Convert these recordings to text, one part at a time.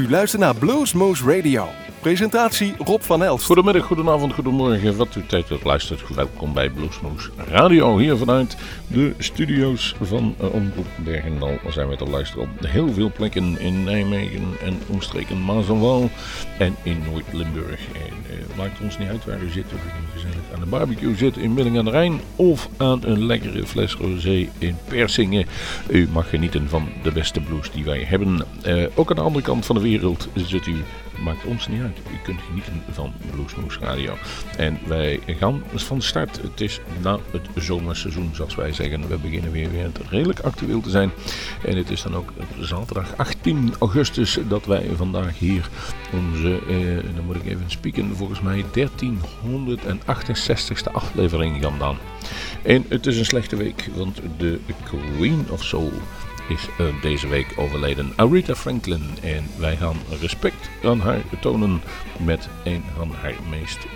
U luistert naar Bluesmoose Radio. Presentatie Rob van Elst. Goedemiddag, goedenavond, goedemorgen. Wat u tijd ook luistert, welkom bij Bluesmoose Radio. Hier vanuit de studio's van uh, Omroep Bergendal zijn we te luisteren op heel veel plekken in Nijmegen en omstreken Maas en en in Noord-Limburg. En maakt ons niet uit waar u zit, u gezellig aan de barbecue zit in Milling aan de Rijn of aan een lekkere fles rosé in Persingen. U mag genieten van de beste blues die wij hebben. Uh, ook aan de andere kant van de wereld zit u maakt ons niet uit. U kunt genieten van Bluesmoose Radio. En wij gaan van start. Het is na het zomerseizoen, zoals wij zeggen. We beginnen weer, weer redelijk actueel te zijn. En het is dan ook zaterdag 18 augustus dat wij vandaag hier onze, eh, dan moet ik even spieken, volgens mij 1368ste aflevering gaan dan. En het is een slechte week, want de Queen of Soul is uh, deze week overleden. Aretha Franklin. En wij gaan respect aan haar tonen met een van haar meest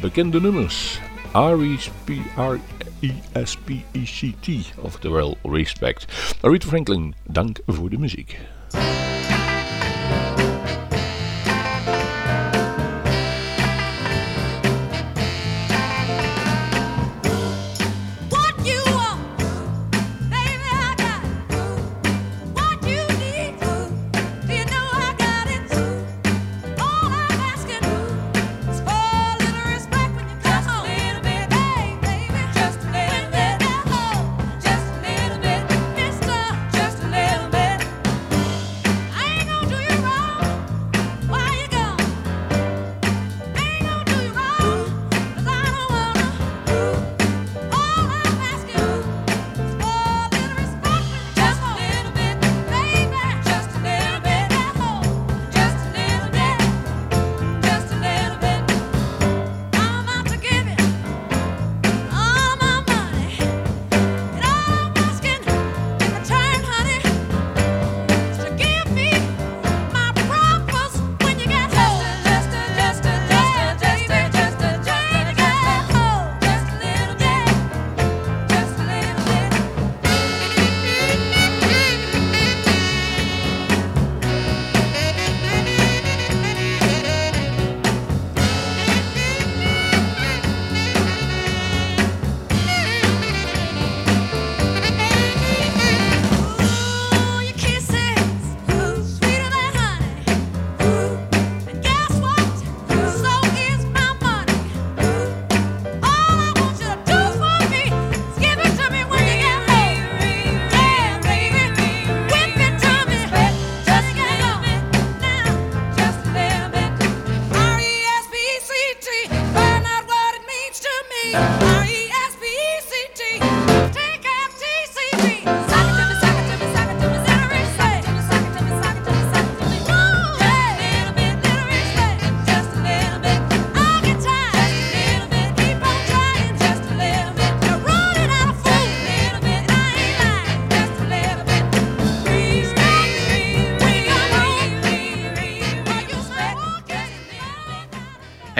bekende nummers. R-E-S-P-E-C-T. Oftewel Respect. Aretha Franklin, dank voor de muziek.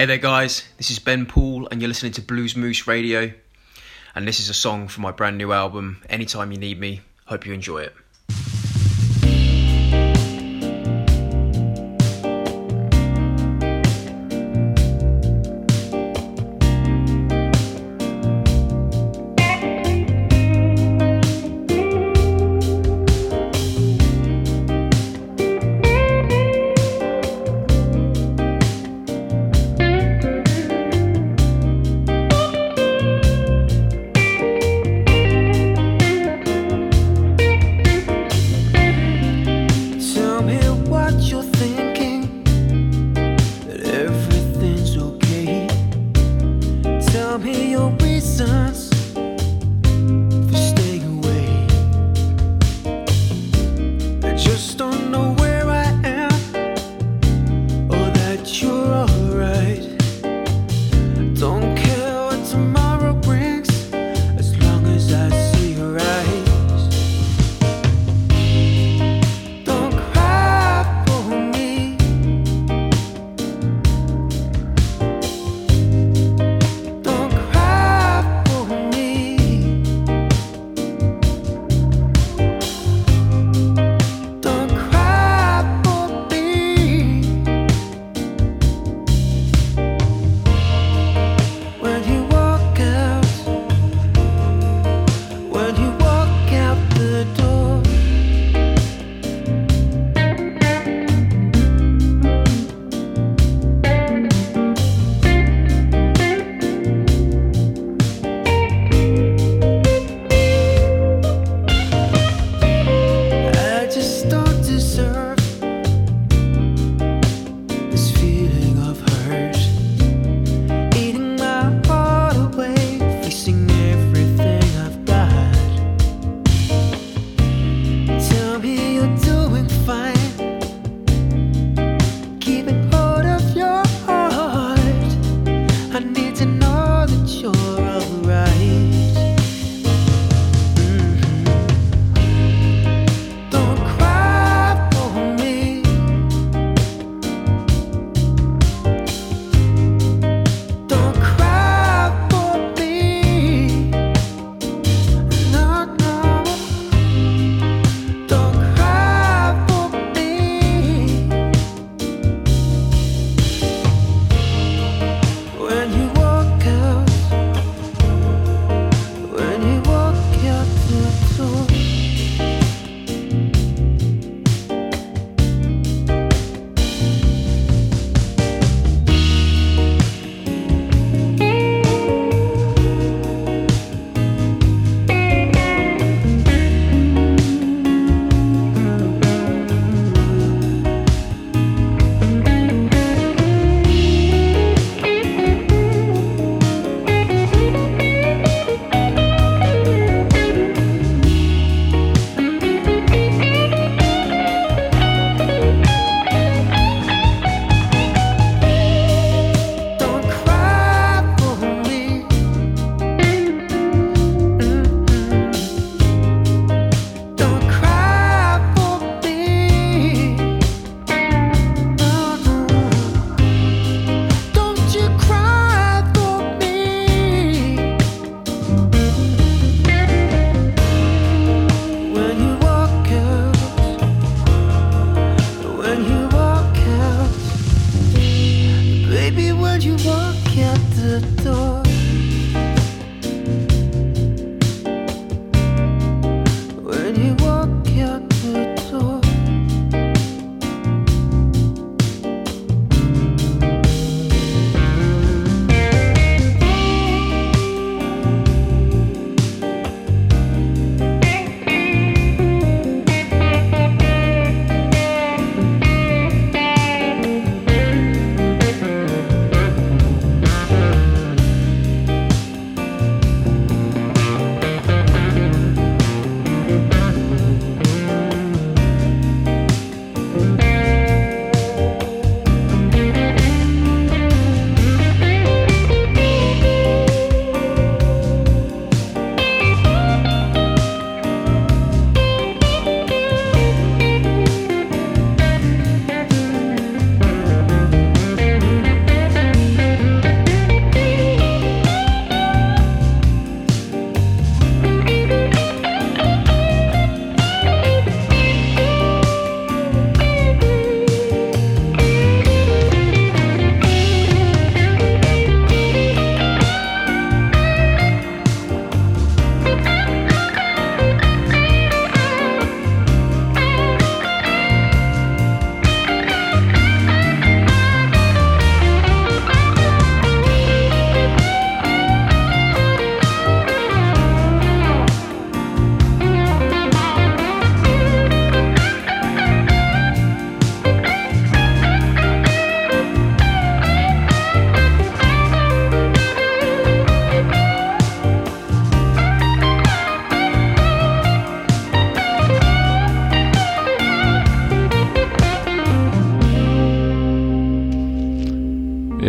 Hey there, guys, this is Ben Poole, and you're listening to Bluesmoose Radio. And this is a song from my brand new album, Anytime You Need Me. Hope you enjoy it.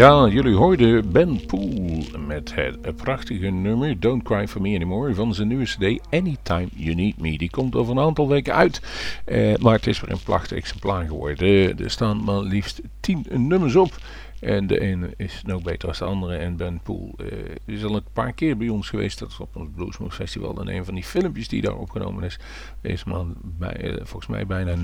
Ja, jullie hoorden Ben Poel met het prachtige nummer Don't Cry For Me Anymore van zijn nieuwe cd Anytime You Need Me. Die komt over een aantal weken uit, eh, maar het is weer een prachtig exemplaar geworden. Er staan maar liefst 10 nummers op. En de ene is nog beter als de andere. En Ben Poel uh, is al een paar keer bij ons geweest. Dat is op ons Bluesmoose Festival. En een van die filmpjes die daar opgenomen is, is maar bij, uh, volgens mij bijna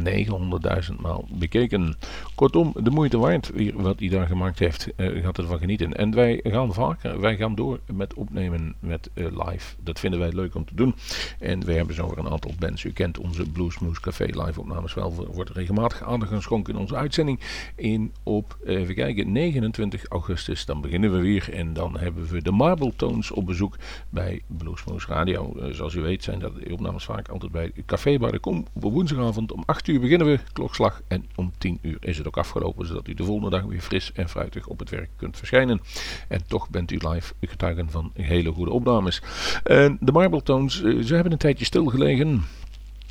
900.000 maal bekeken. Kortom, de moeite waard wat hij daar gemaakt heeft. Uh, gaat ervan genieten. En wij gaan vaker, wij gaan door met opnemen met live. Dat vinden wij leuk om te doen. En we hebben zo weer een aantal bands. U kent onze Bluesmoose Café live opnames wel. Wordt regelmatig aandacht geschonken in onze uitzending. In op, even kijken, 29 augustus. Dan beginnen we weer en dan hebben we de Marble Tones op bezoek bij Bluesmoose Radio. Zoals u weet zijn dat de opnames vaak altijd bij Café Bar de Kom. Op woensdagavond om 8 uur beginnen we, klokslag. En om 10 uur is het ook afgelopen, zodat u de volgende dag weer fris en fruitig op het werk kunt verschijnen. En toch bent u live getuigen van hele goede opnames. Uh, de Marble Tones, uh, ze hebben een tijdje stilgelegen.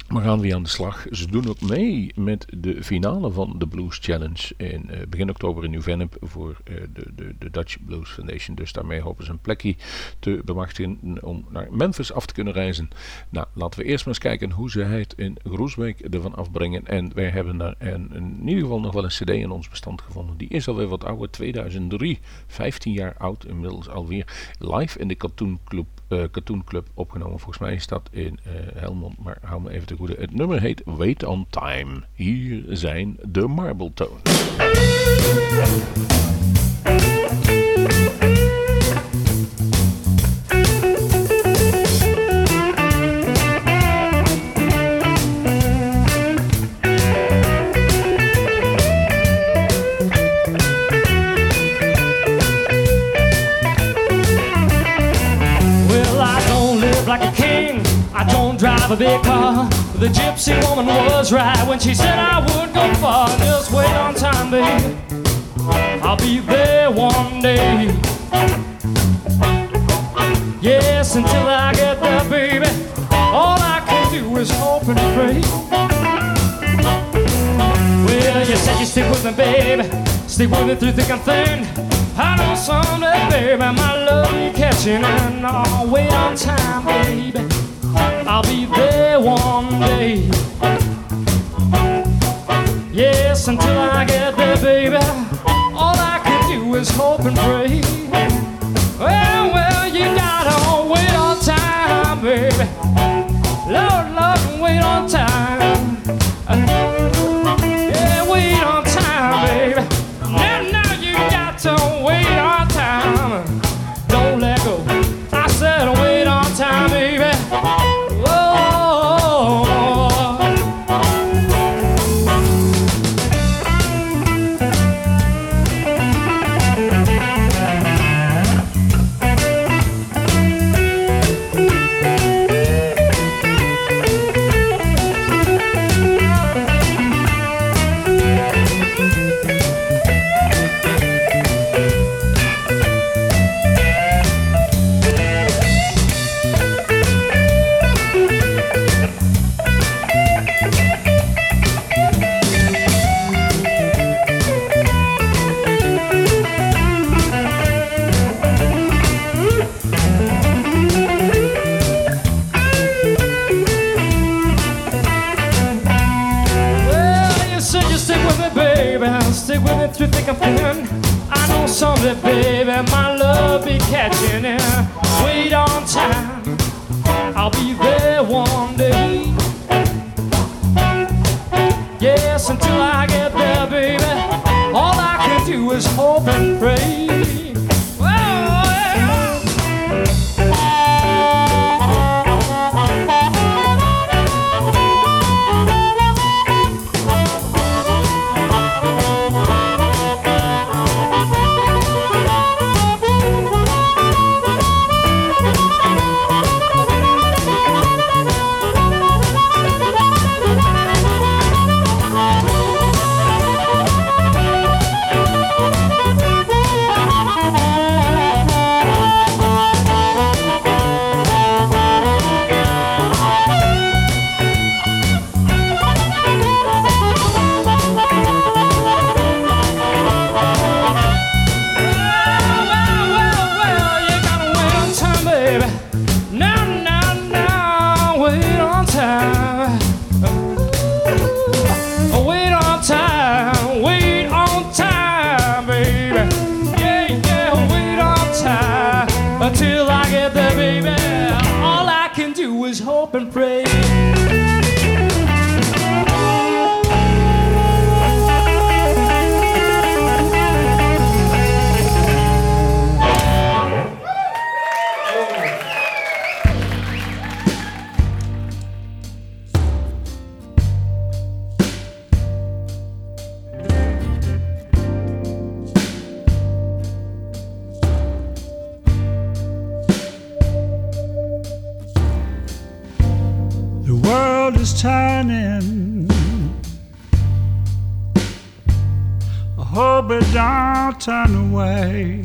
Maar gaan weer aan de slag. Ze doen ook mee met de finale van de Blues Challenge in uh, begin oktober in Nieuw-Vennep voor uh, de, de, de Dutch Blues Foundation. Dus daarmee hopen ze een plekje te bemachtigen om naar Memphis af te kunnen reizen. Nou, laten we eerst maar eens kijken hoe ze het in Groesbeek ervan afbrengen. En wij hebben daar in ieder geval nog wel een cd in ons bestand gevonden. Die is alweer wat ouder, 2003, 15 jaar oud inmiddels alweer. Live in de Cartoon Club, uh, Cartoon Club opgenomen. Volgens mij is dat in Helmond, maar hou me even te goede. Het nummer heet Wait on Time. Hier zijn de Marble drive a big car. The gypsy woman was right when she said I would go far. Just wait on time, baby. I'll be there one day. Yes, until I get there, baby. All I can do is hope and pray. Well, you said you stick with me, baby. Stick with me through thick and thin. I know someday, baby, my love be catching, and I'll wait on time, baby. I'll be there one day. Yes, until I get there, baby, all I can do is hope and pray. Well, well, you gotta wait on time, baby. Lord, Lord, wait on time. hope and pray. Turn away.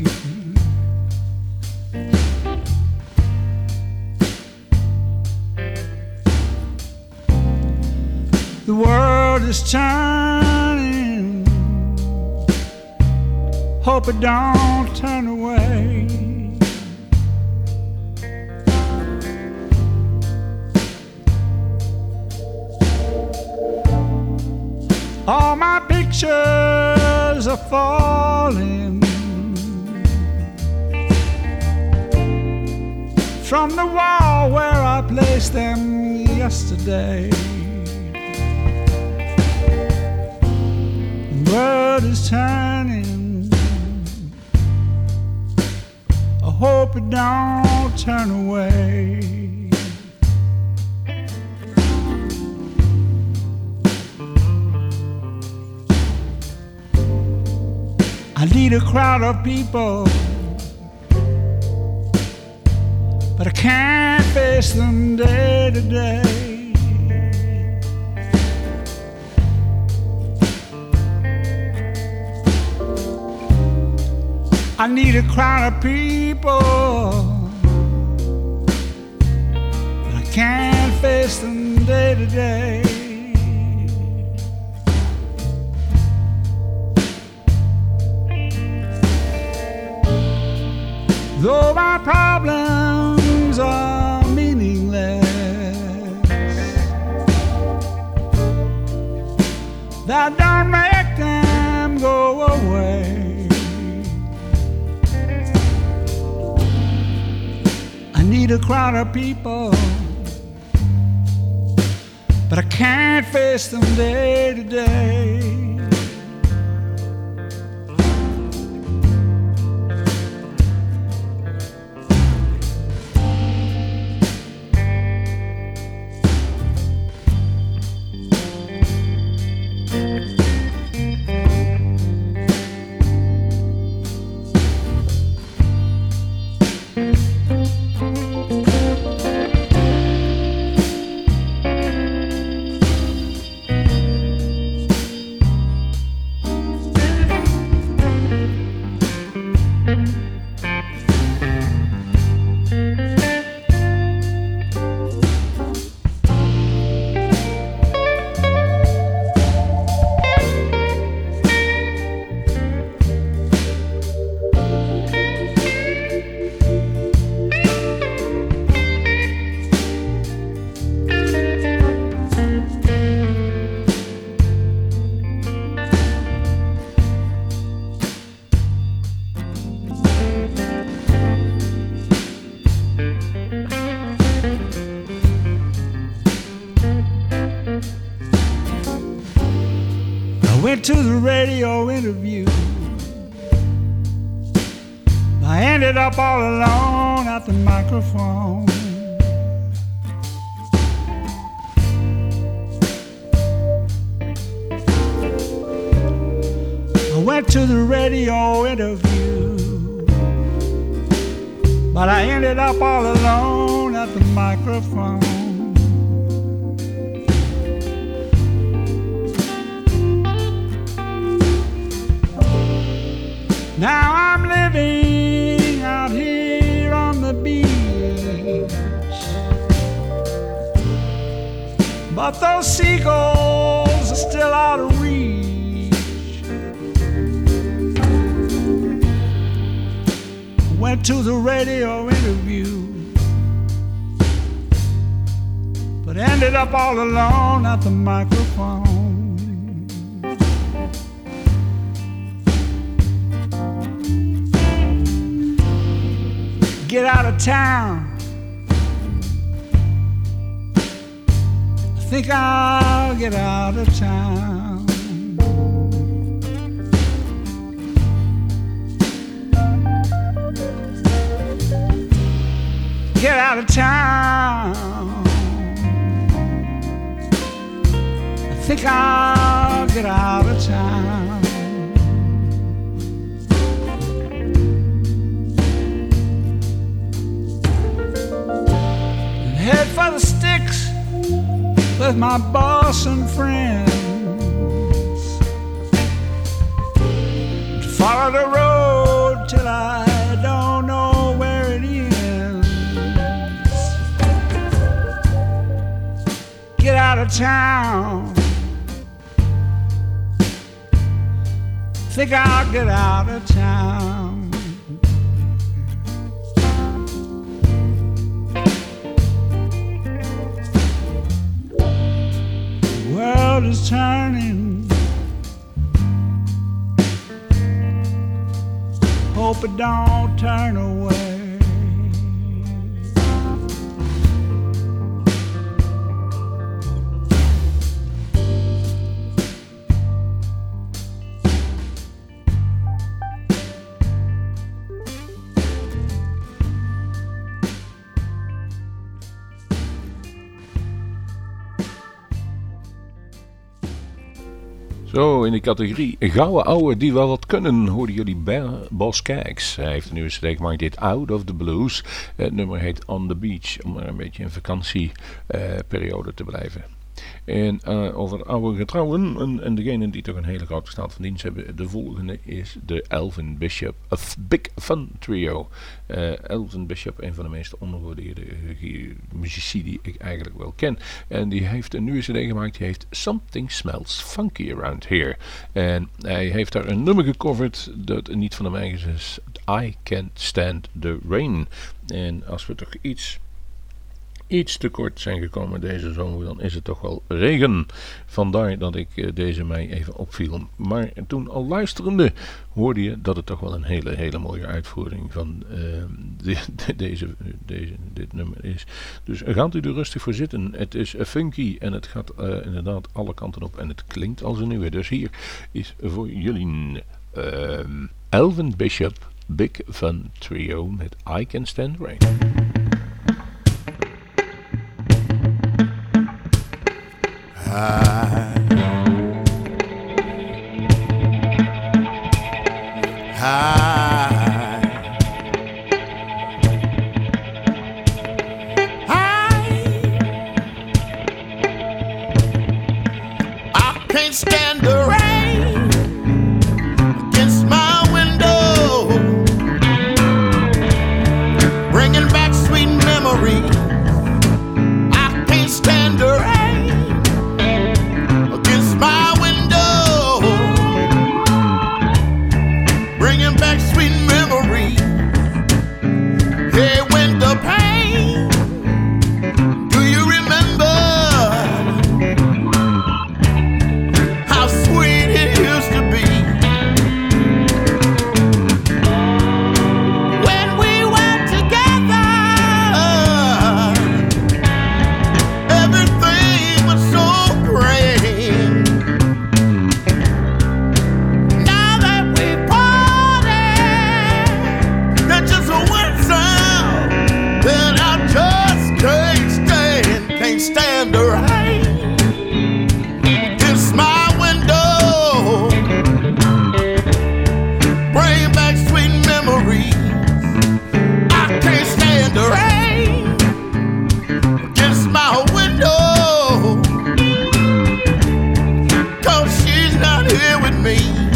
The world is turning. Hope it don't turn away. All my pictures are falling from the wall where I placed them yesterday. The world is turning. I hope it don't turn away. I lead a crowd of people, but I can't face them day to day. I need a crowd of people, but I can't face them day to day. Though my problems are meaningless, that don't make them go away. I need a crowd of people, but I can't face them day to day. To the radio interview. I ended up all alone at the microphone. I went to the radio interview, but I ended up all alone at the microphone. Now I'm living out here on the beach. But those seagulls are still out of reach. Went to the radio interview, but ended up all alone at the microphone. Get out of town. I think I'll get out of town. Get out of town. I think I'll get out of town. Head for the sticks, with my boss and friends. To follow the road till I don't know where it ends. Get out of town. Think I'll get out of town. World is turning. Hope it don't turn away. In de categorie gouden ouwe die wel wat kunnen, hoorden jullie Ba- Bas Kijks. Hij heeft een nieuwe CD dit Out of the Blues. Het nummer heet On the Beach, om maar een beetje in vakantieperiode te blijven. En eh, over oude getrouwen, en, en degene die toch een hele grote staat van dienst hebben, de volgende is de Elvin Bishop of Big Fun Trio. Eh, Elvin Bishop, een van de meest ondergewaardeerde muzici die ik eigenlijk wel ken. En die heeft een nieuwe cd gemaakt, die heeft Something Smells Funky Around Here. En hij heeft daar een nummer gecoverd dat niet van de eigen is, I Can't Stand the Rain. En als we toch iets iets te kort zijn gekomen deze zomer, dan is het toch wel regen. Vandaar dat ik eh, deze mij even opviel. Maar toen al luisterende hoorde je dat het toch wel een hele, hele mooie uitvoering van eh, de- deze, deze, dit nummer is. Dus gaat u er rustig voor zitten. Het is eh, funky en het gaat eh, inderdaad alle kanten op en het klinkt als een nieuwe. Dus hier is voor jullie ehm Elvin Bishop Big Fun Trio met I Can Stand Rain. I here with me.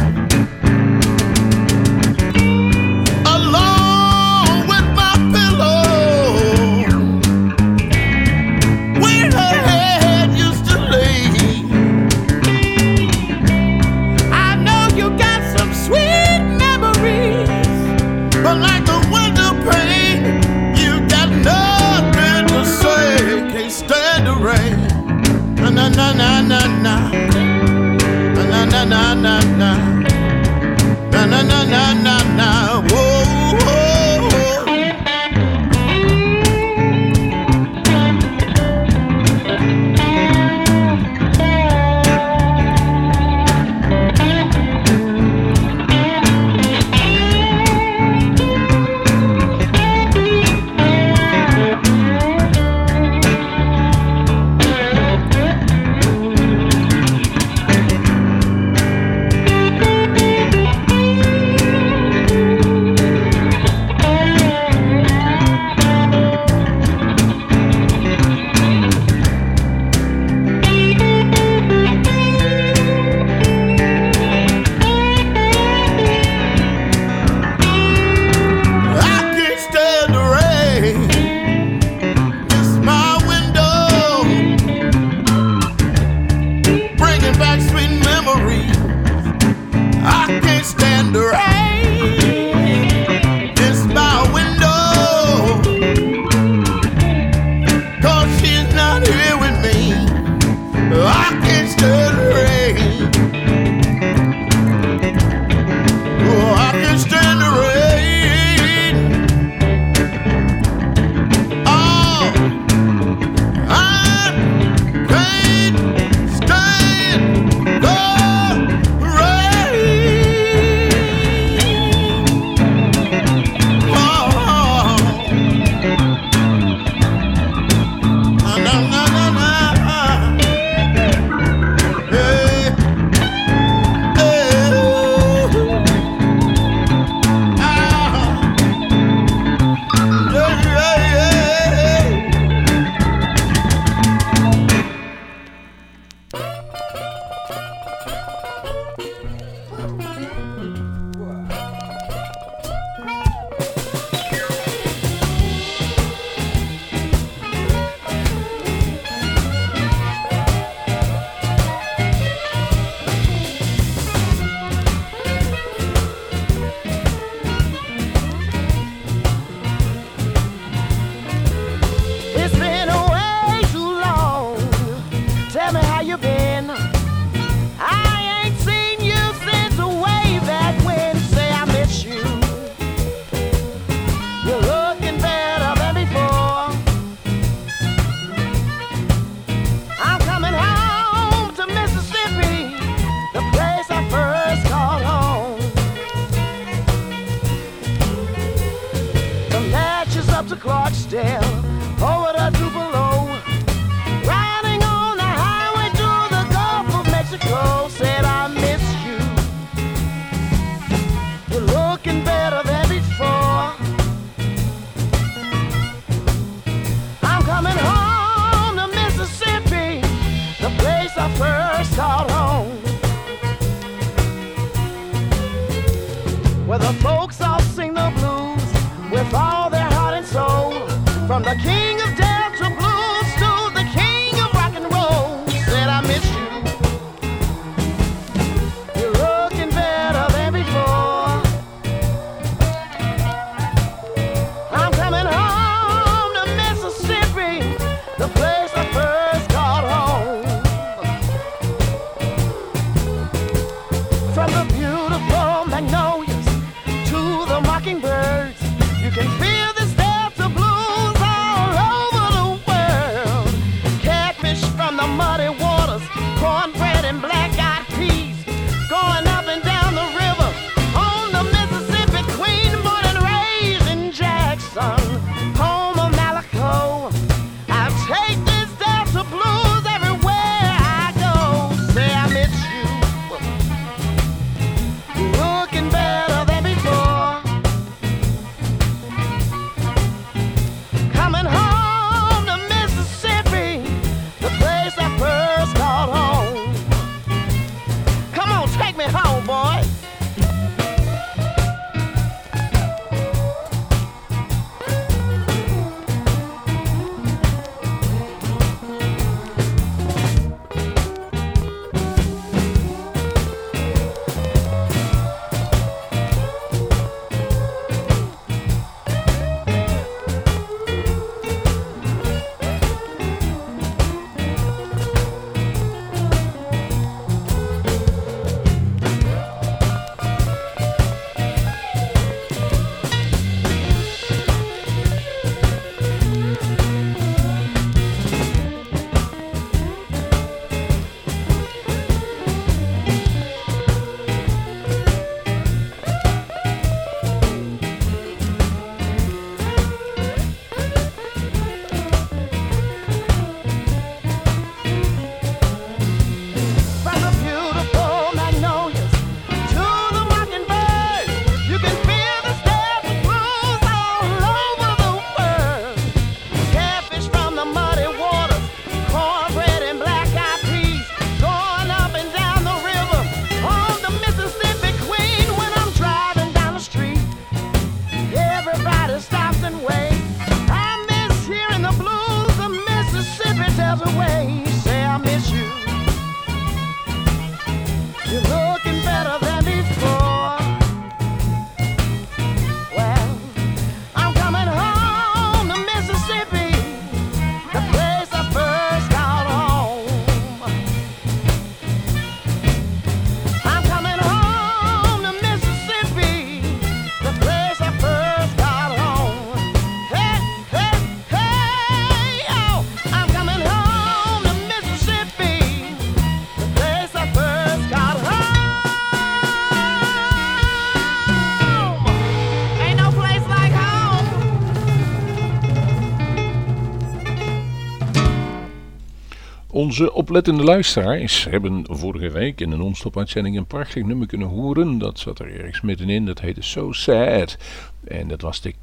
Onze oplettende luisteraars hebben vorige week in een non-stop uitzending een prachtig nummer kunnen horen. Dat zat er ergens middenin, dat heette So Sad. En dat was de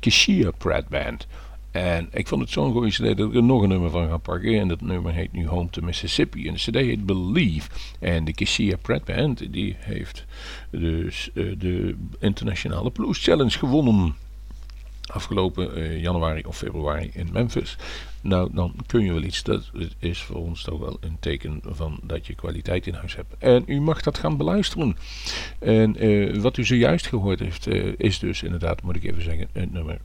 Kashia Pratt Band. En ik vond het zo'n goede cd dat ik er nog een nummer van ga pakken. En dat nummer heet nu Home to Mississippi. En de cd heet Believe. En de Kashia Pratt Band die heeft dus uh, de Internationale Blues Challenge gewonnen afgelopen uh, januari of februari in Memphis. Nou, dan kun je wel iets. Dat is voor ons toch wel een teken van dat je kwaliteit in huis hebt. En u mag dat gaan beluisteren. En uh, wat u zojuist gehoord heeft, uh, is dus inderdaad, moet ik even zeggen, het nummer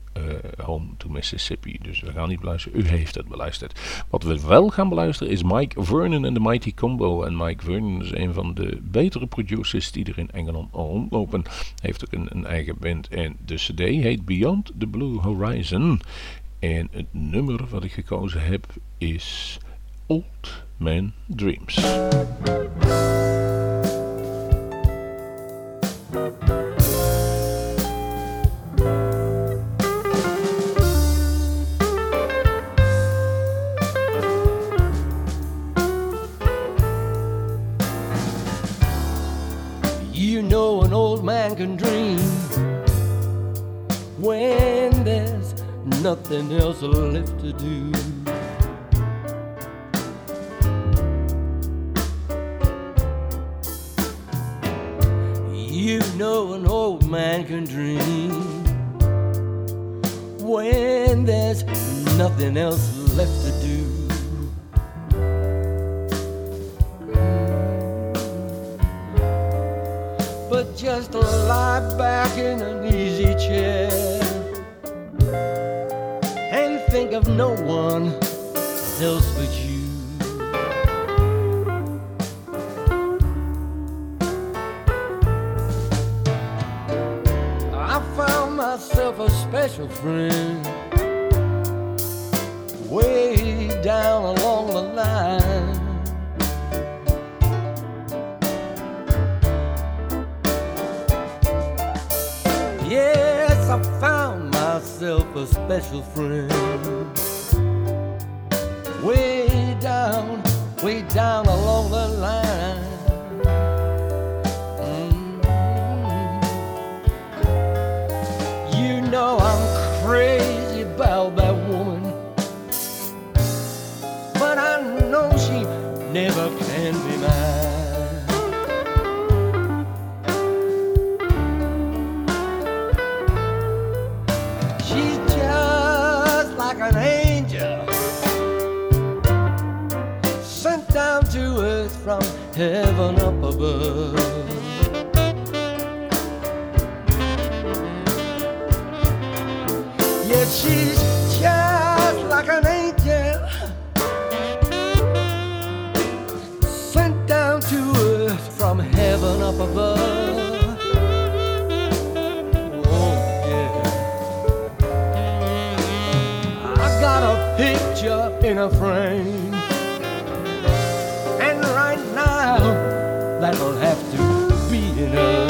Home to Mississippi. Dus we gaan niet beluisteren, u heeft het beluisterd. Wat we wel gaan beluisteren is Mike Vernon en de Mighty Combo. En Mike Vernon is een van de betere producers die er in Engeland rondlopen. Heeft ook een, een eigen band. En de cd heet Beyond the Blue Horizon. En het nummer wat ik gekozen heb is Old Man Dreams. You know an old man can dream when nothing else left to do. You know an old man can dream when there's nothing else left to do. But just lie back in an easy chair of no one else but you. I found myself a special friend way down along the line. A special friend. Way down, way down along the line. Mm. You know heaven up above. Yeah, she's just like an angel sent down to earth from heaven up above. Oh, yeah. I got a picture in a frame. To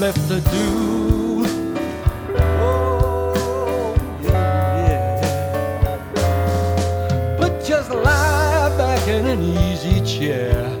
left to do. Oh, yeah, yeah. But just lie back in an easy chair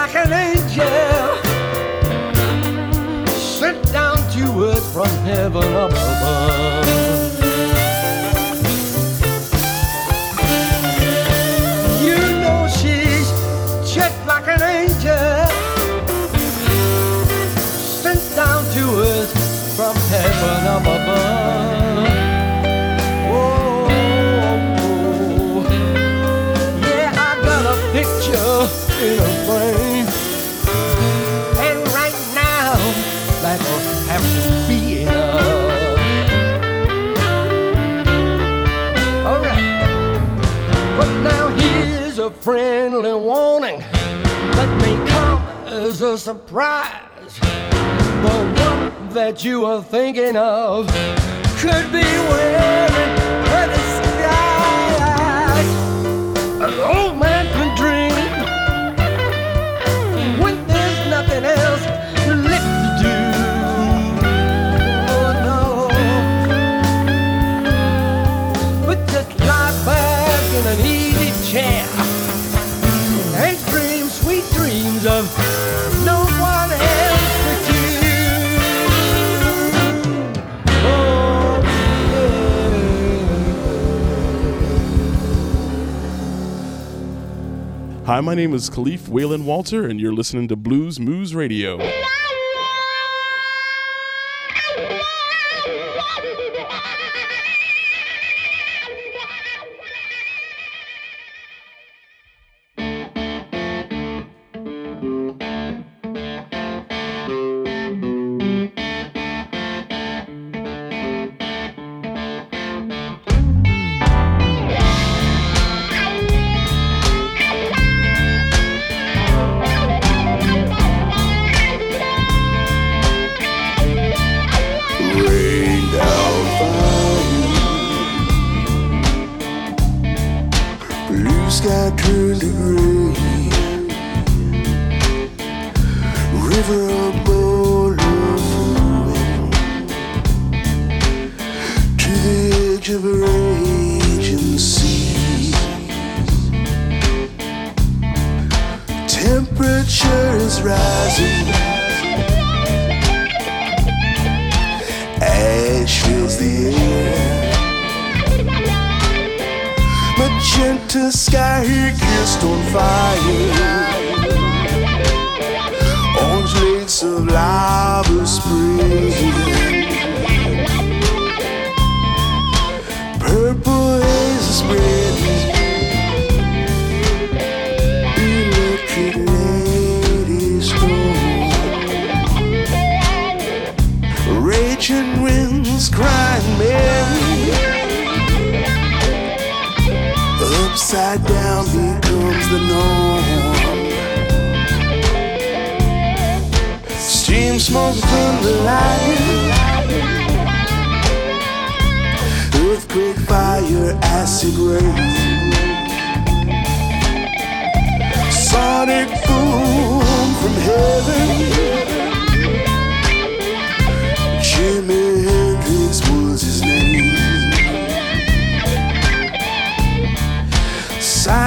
like an angel sent down to earth from heaven above. You know she's just like an angel sent down to earth from heaven above. Friendly warning that may come as a surprise. The one that you are thinking of could be wearing Hi, my name is Khalif Wailin' Walter, and you're listening to Bluesmoose Radio.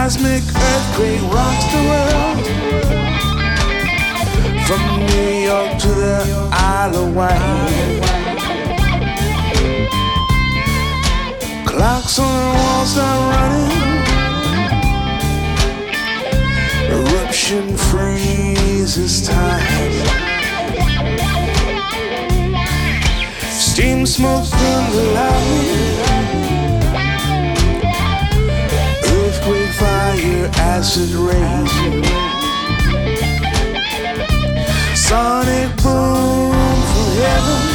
Seismic earthquake rocks the world. From New York to the Isle of Wight. Clocks on the walls start running. Eruption freezes time. Steam smoke from the lightning. Fire, acid rain. Sonic boom from heaven.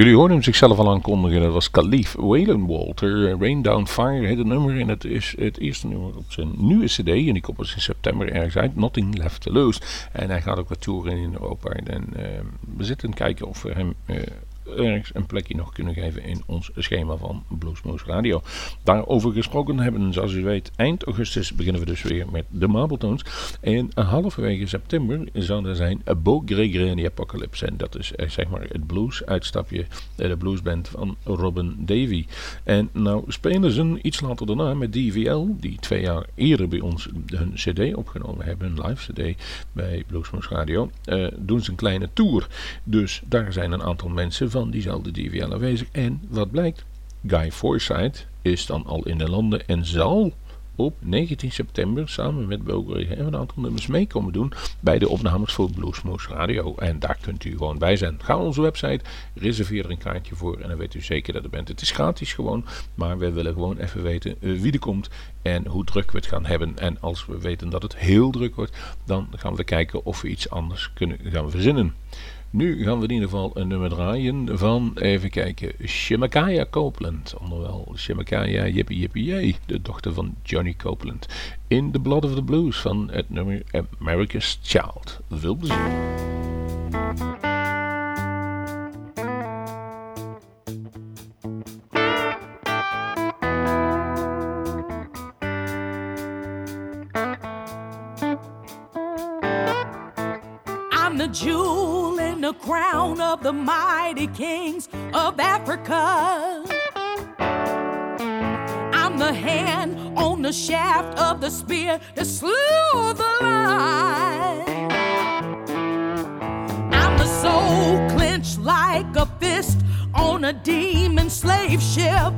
Jullie hoorden hem zichzelf al aankondigen. Dat was Khalif Waylon Walter. Rain Down Fire heet het nummer. En het is het eerste nummer op zijn nieuwe cd. En die komt dus in september ergens uit. Nothing Left to Lose. En hij gaat ook wat toeren in Europa. En uh, we zitten kijken of we hem... Uh, ergens een plekje nog kunnen geven in ons schema van Bluesmoose Radio. Daarover gesproken hebben, zoals u weet, eind augustus beginnen we dus weer met de Marbletones. En halverwege september zal er zijn Bo Gregory the Apocalypse. En dat is zeg maar het blues uitstapje, de bluesband van Robin Davy. En nou spelen ze iets later daarna met DVL, die twee jaar eerder bij ons hun cd opgenomen hebben, een live cd bij Bluesmoose Radio, uh, doen ze een kleine tour. Dus daar zijn een aantal mensen van van diezelfde DVL aanwezig. En wat blijkt? Guy Forsyth is dan al in de landen en zal op 19 september samen met Bulgarije een aantal nummers mee komen doen bij de opnames voor Bluesmoose Radio. En daar kunt u gewoon bij zijn. Ga op onze website, reserveer er een kaartje voor en dan weet u zeker dat u bent. Het is gratis gewoon, maar we willen gewoon even weten uh, wie er komt en hoe druk we het gaan hebben. En als we weten dat het heel druk wordt, dan gaan we kijken of we iets anders kunnen gaan verzinnen. Nu gaan we in ieder geval een nummer draaien van, even kijken, Shemakaya Copeland. Onderwel Shemakaya Yippie Yippie Yay, de dochter van Johnny Copeland. In The Blood of the Blues van het nummer America's Child. Veel plezier. The shaft of the spear that slew the lion. I'm the soul clenched like a fist on a demon slave ship.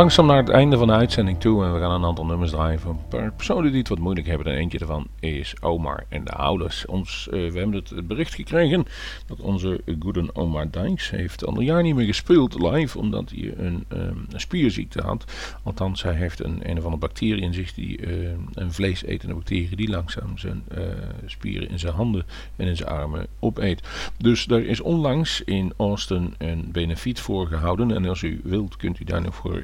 Langzaam naar het einde van de uitzending toe en we gaan een aantal nummers draaien van personen die het wat moeilijk hebben. En eentje daarvan is Omar en de ouders. Ons, uh, we hebben het bericht gekregen dat onze goede Omar Dijks heeft al een jaar niet meer gespeeld live omdat hij een, um, een spierziekte had. Althans, hij heeft een, een of andere bacterie in zich, die, uh, een vleesetende bacterie die langzaam zijn uh, spieren in zijn handen en in zijn armen opeet. Dus er is onlangs in Austin een benefiet voor gehouden en als u wilt kunt u daar nog voor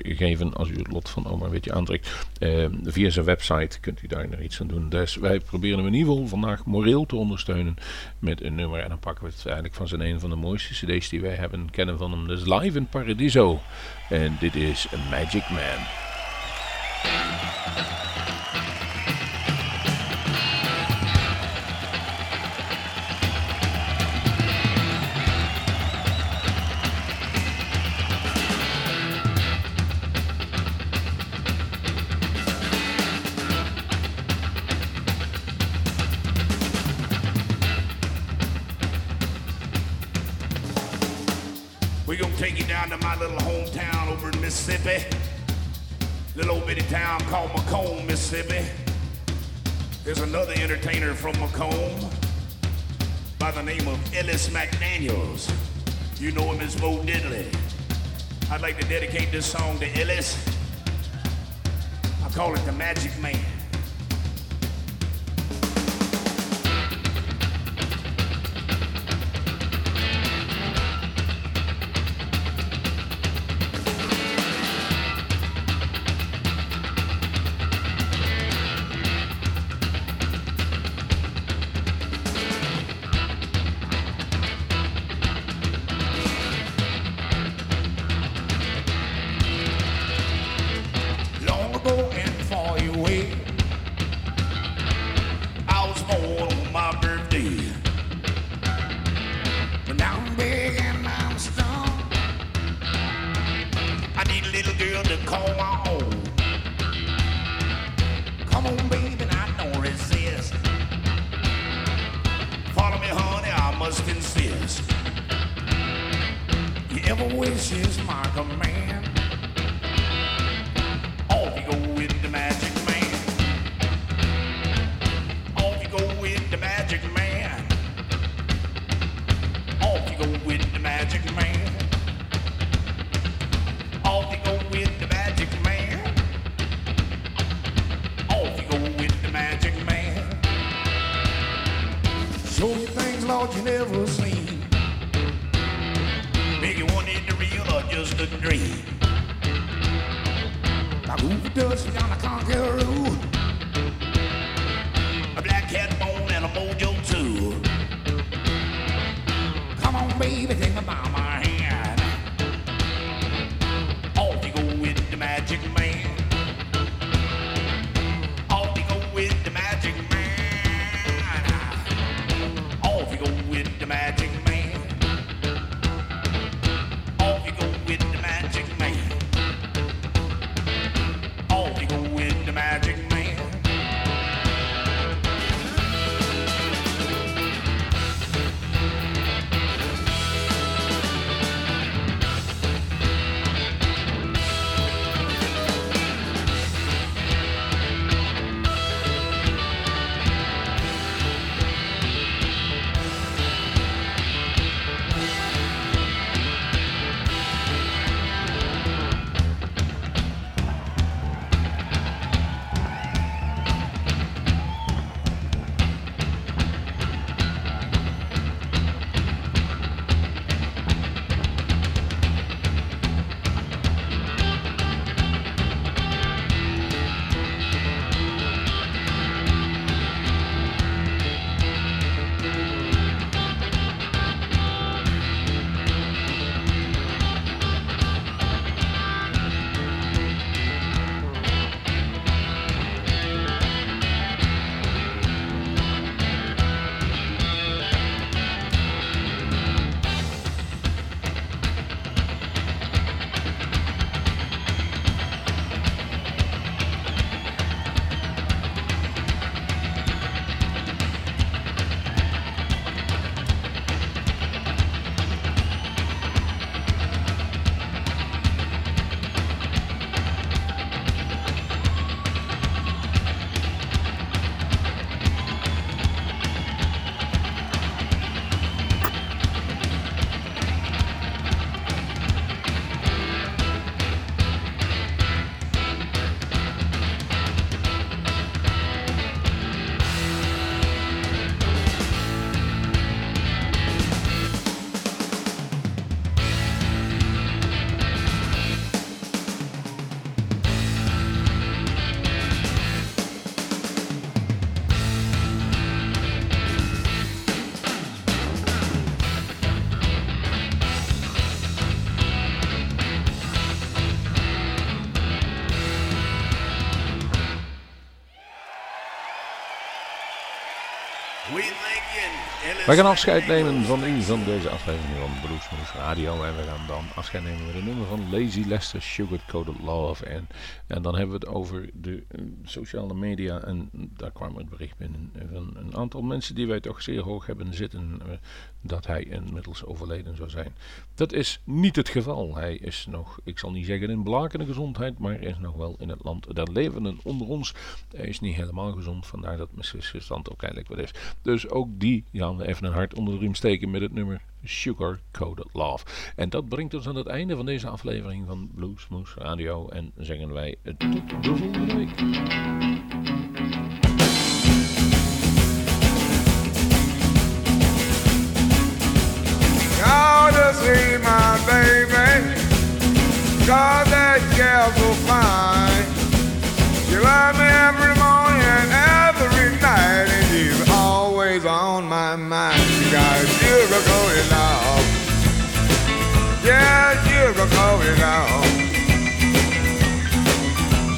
als u het lot van oma een beetje aantrekt. Uh, via zijn website kunt u daar nog iets aan doen. Dus wij proberen hem in ieder geval vandaag moreel te ondersteunen met een nummer. En dan pakken we het eigenlijk van zijn een van de mooiste cd's die wij hebben kennen van hem. Dus Live in Paradiso. En dit is Magic Man. From McComb by the name of Ellis McDaniels. You know him as Bo Diddley. I'd like to dedicate this song to Ellis. I call it The Magic Man. ever wishes my command. Off you go with the magic man. Off you go with the magic man. Off you go with the magic man. Off you go with the magic man. does not. We gaan afscheid nemen van u deze aflevering van Bluesmoes Radio. En we gaan dan afscheid nemen met een nummer van Lazy Lester, Sugar Coated Love. En, en dan hebben we het over de eh, sociale media. En daar kwam het bericht binnen van een aantal mensen die wij toch zeer hoog hebben zitten. Eh, dat hij inmiddels overleden zou zijn. Dat is niet het geval. Hij is nog, ik zal niet zeggen in blakende gezondheid, maar is nog wel in het land der levenden onder ons. Hij is niet helemaal gezond, vandaar dat mijn stand ook eigenlijk wat is. Dus ook die gaan we even een hart onder de riem steken met het nummer Sugar Coated Love. En dat brengt ons aan het einde van deze aflevering van Bluesmoes Radio. En zeggen wij tot de volgende week. Y'all see my baby. That girl so fine. She love me every morning every night. And she's always on my mind. She got sugar going on. Yeah, going on.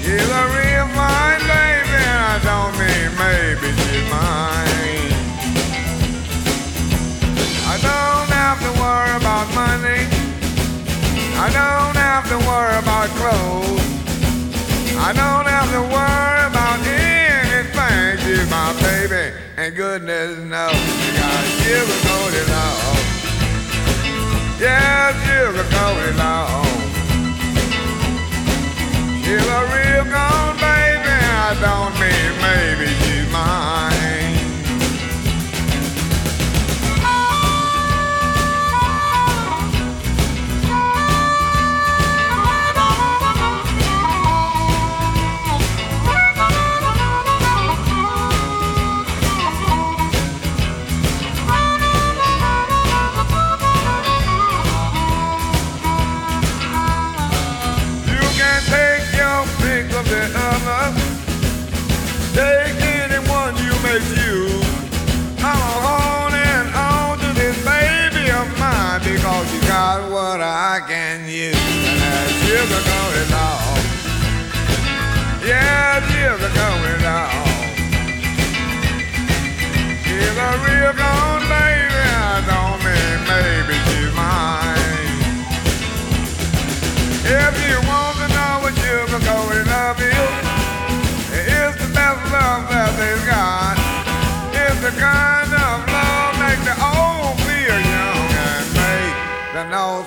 She's a real fine baby. I don't mean maybe she's mine. Worry about money. I don't have to worry about clothes. I don't have to worry about anything. She's my baby, and goodness knows she got sugar coated on. Yeah, sugar coated on. She's a real gone baby. I don't mean maybe she's mine. Others. Take anyone you may choose. I'm holding on to this baby of mine because you got what I can use. And that sugar going on. Yeah, sugar going on. She's a real gone love that they've got. It's the kind of love the old feel young and the nose